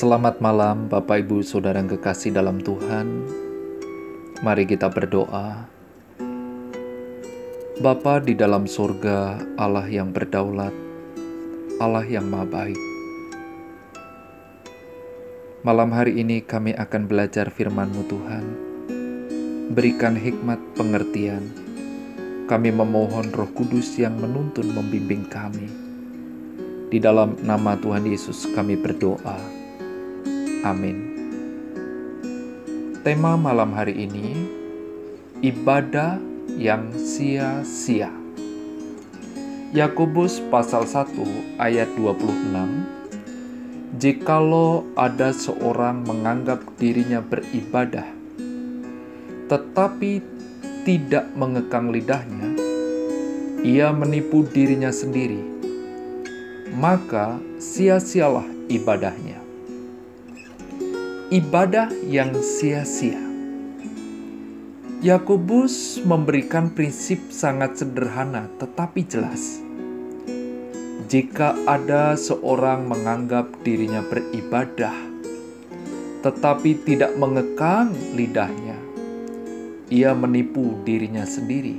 Selamat malam, Bapak, Ibu, saudara yang kekasih dalam Tuhan. Mari kita berdoa. Bapa di dalam surga, Allah yang berdaulat, Allah yang maha baik. Malam hari ini kami akan belajar firman-Mu Tuhan. Berikan hikmat pengertian. Kami memohon roh kudus yang menuntun membimbing kami. Di dalam nama Tuhan Yesus kami berdoa. Amin. Tema malam hari ini ibadah yang sia-sia. Yakobus pasal 1 ayat 26 Jikalau ada seorang menganggap dirinya beribadah tetapi tidak mengekang lidahnya ia menipu dirinya sendiri maka sia-sialah ibadahnya ibadah yang sia-sia Yakobus memberikan prinsip sangat sederhana tetapi jelas. Jika ada seorang menganggap dirinya beribadah tetapi tidak mengekang lidahnya, ia menipu dirinya sendiri,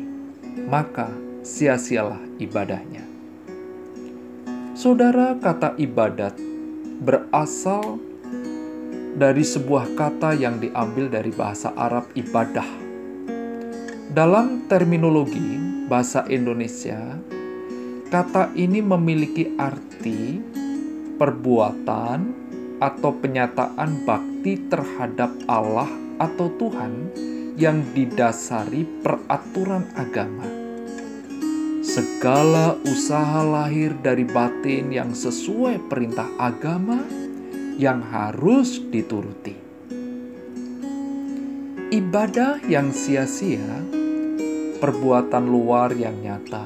maka sia-sialah ibadahnya. Saudara, kata ibadat berasal dari sebuah kata yang diambil dari bahasa Arab ibadah dalam terminologi bahasa Indonesia, kata ini memiliki arti perbuatan atau penyataan bakti terhadap Allah atau Tuhan yang didasari peraturan agama. Segala usaha lahir dari batin yang sesuai perintah agama yang harus dituruti. Ibadah yang sia-sia perbuatan luar yang nyata,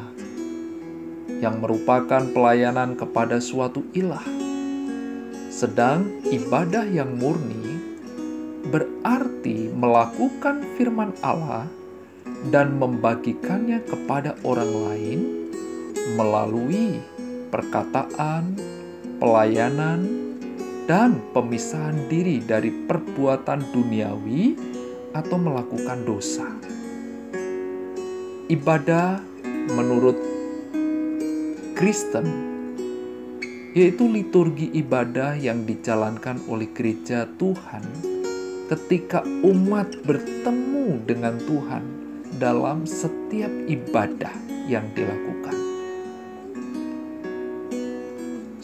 yang merupakan pelayanan kepada suatu ilah. Sedang ibadah yang murni berarti melakukan firman Allah dan membagikannya kepada orang lain melalui perkataan, pelayanan, dan pemisahan diri dari perbuatan duniawi atau melakukan dosa ibadah menurut Kristen, yaitu liturgi ibadah yang dijalankan oleh gereja Tuhan ketika umat bertemu dengan Tuhan dalam setiap ibadah yang dilakukan.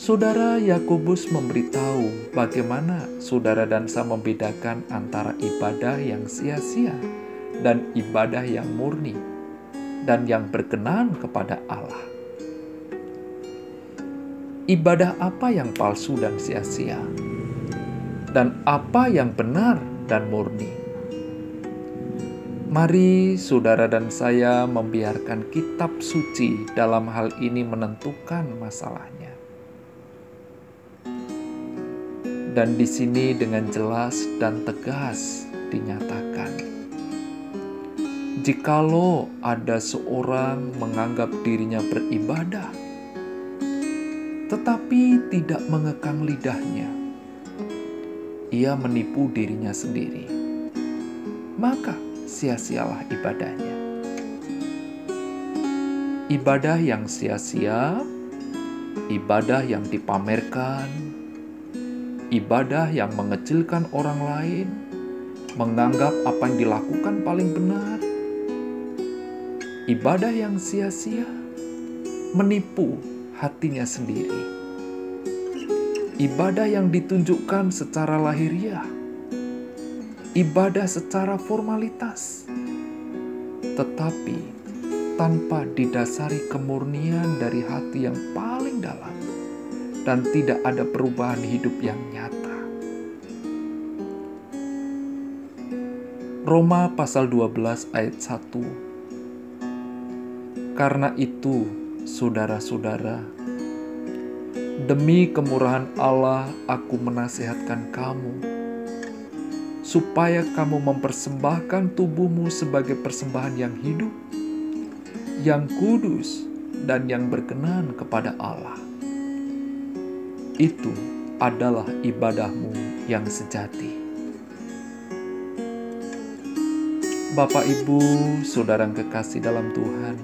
Saudara Yakobus memberitahu bagaimana saudara dan saya membedakan antara ibadah yang sia-sia dan ibadah yang murni dan yang berkenan kepada Allah. Ibadah apa yang palsu dan sia-sia, dan apa yang benar dan murni? Mari saudara dan saya membiarkan kitab suci dalam hal ini menentukan masalahnya. Dan di sini dengan jelas dan tegas dinyatakan Jikalau ada seorang menganggap dirinya beribadah, tetapi tidak mengekang lidahnya, ia menipu dirinya sendiri, maka sia-sialah ibadahnya. Ibadah yang sia-sia, ibadah yang dipamerkan, ibadah yang mengecilkan orang lain, menganggap apa yang dilakukan paling benar, ibadah yang sia-sia, menipu hatinya sendiri. Ibadah yang ditunjukkan secara lahiriah, ibadah secara formalitas, tetapi tanpa didasari kemurnian dari hati yang paling dalam dan tidak ada perubahan hidup yang nyata. Roma pasal 12 ayat 1 karena itu, saudara-saudara, demi kemurahan Allah, aku menasihatkan kamu supaya kamu mempersembahkan tubuhmu sebagai persembahan yang hidup, yang kudus, dan yang berkenan kepada Allah. Itu adalah ibadahmu yang sejati. Bapak, Ibu, saudara kekasih dalam Tuhan,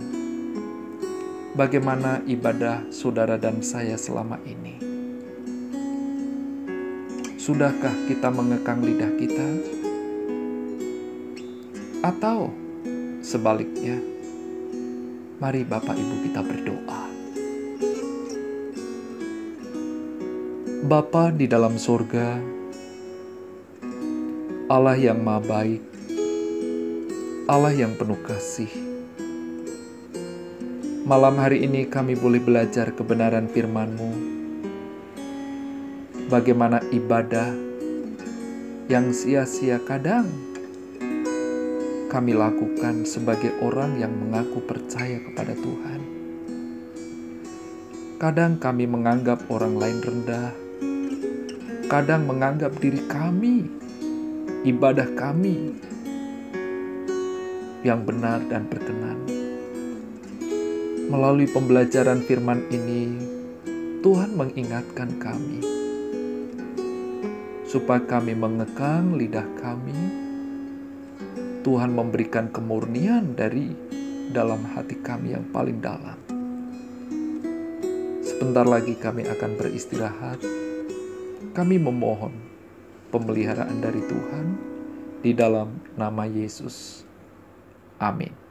bagaimana ibadah saudara dan saya selama ini? Sudahkah kita mengekang lidah kita? Atau sebaliknya, mari Bapak Ibu kita berdoa. Bapa di dalam sorga, Allah yang maha baik, Allah yang penuh kasih. Malam hari ini kami boleh belajar kebenaran firman-Mu. Bagaimana ibadah yang sia-sia kadang kami lakukan sebagai orang yang mengaku percaya kepada Tuhan. Kadang kami menganggap orang lain rendah, kadang menganggap diri kami, ibadah kami yang benar dan berkenan. Melalui pembelajaran firman ini, Tuhan mengingatkan kami supaya kami mengekang lidah kami. Tuhan memberikan kemurnian dari dalam hati kami yang paling dalam. Sebentar lagi kami akan beristirahat kami memohon pemeliharaan dari Tuhan di dalam nama Yesus. Amin.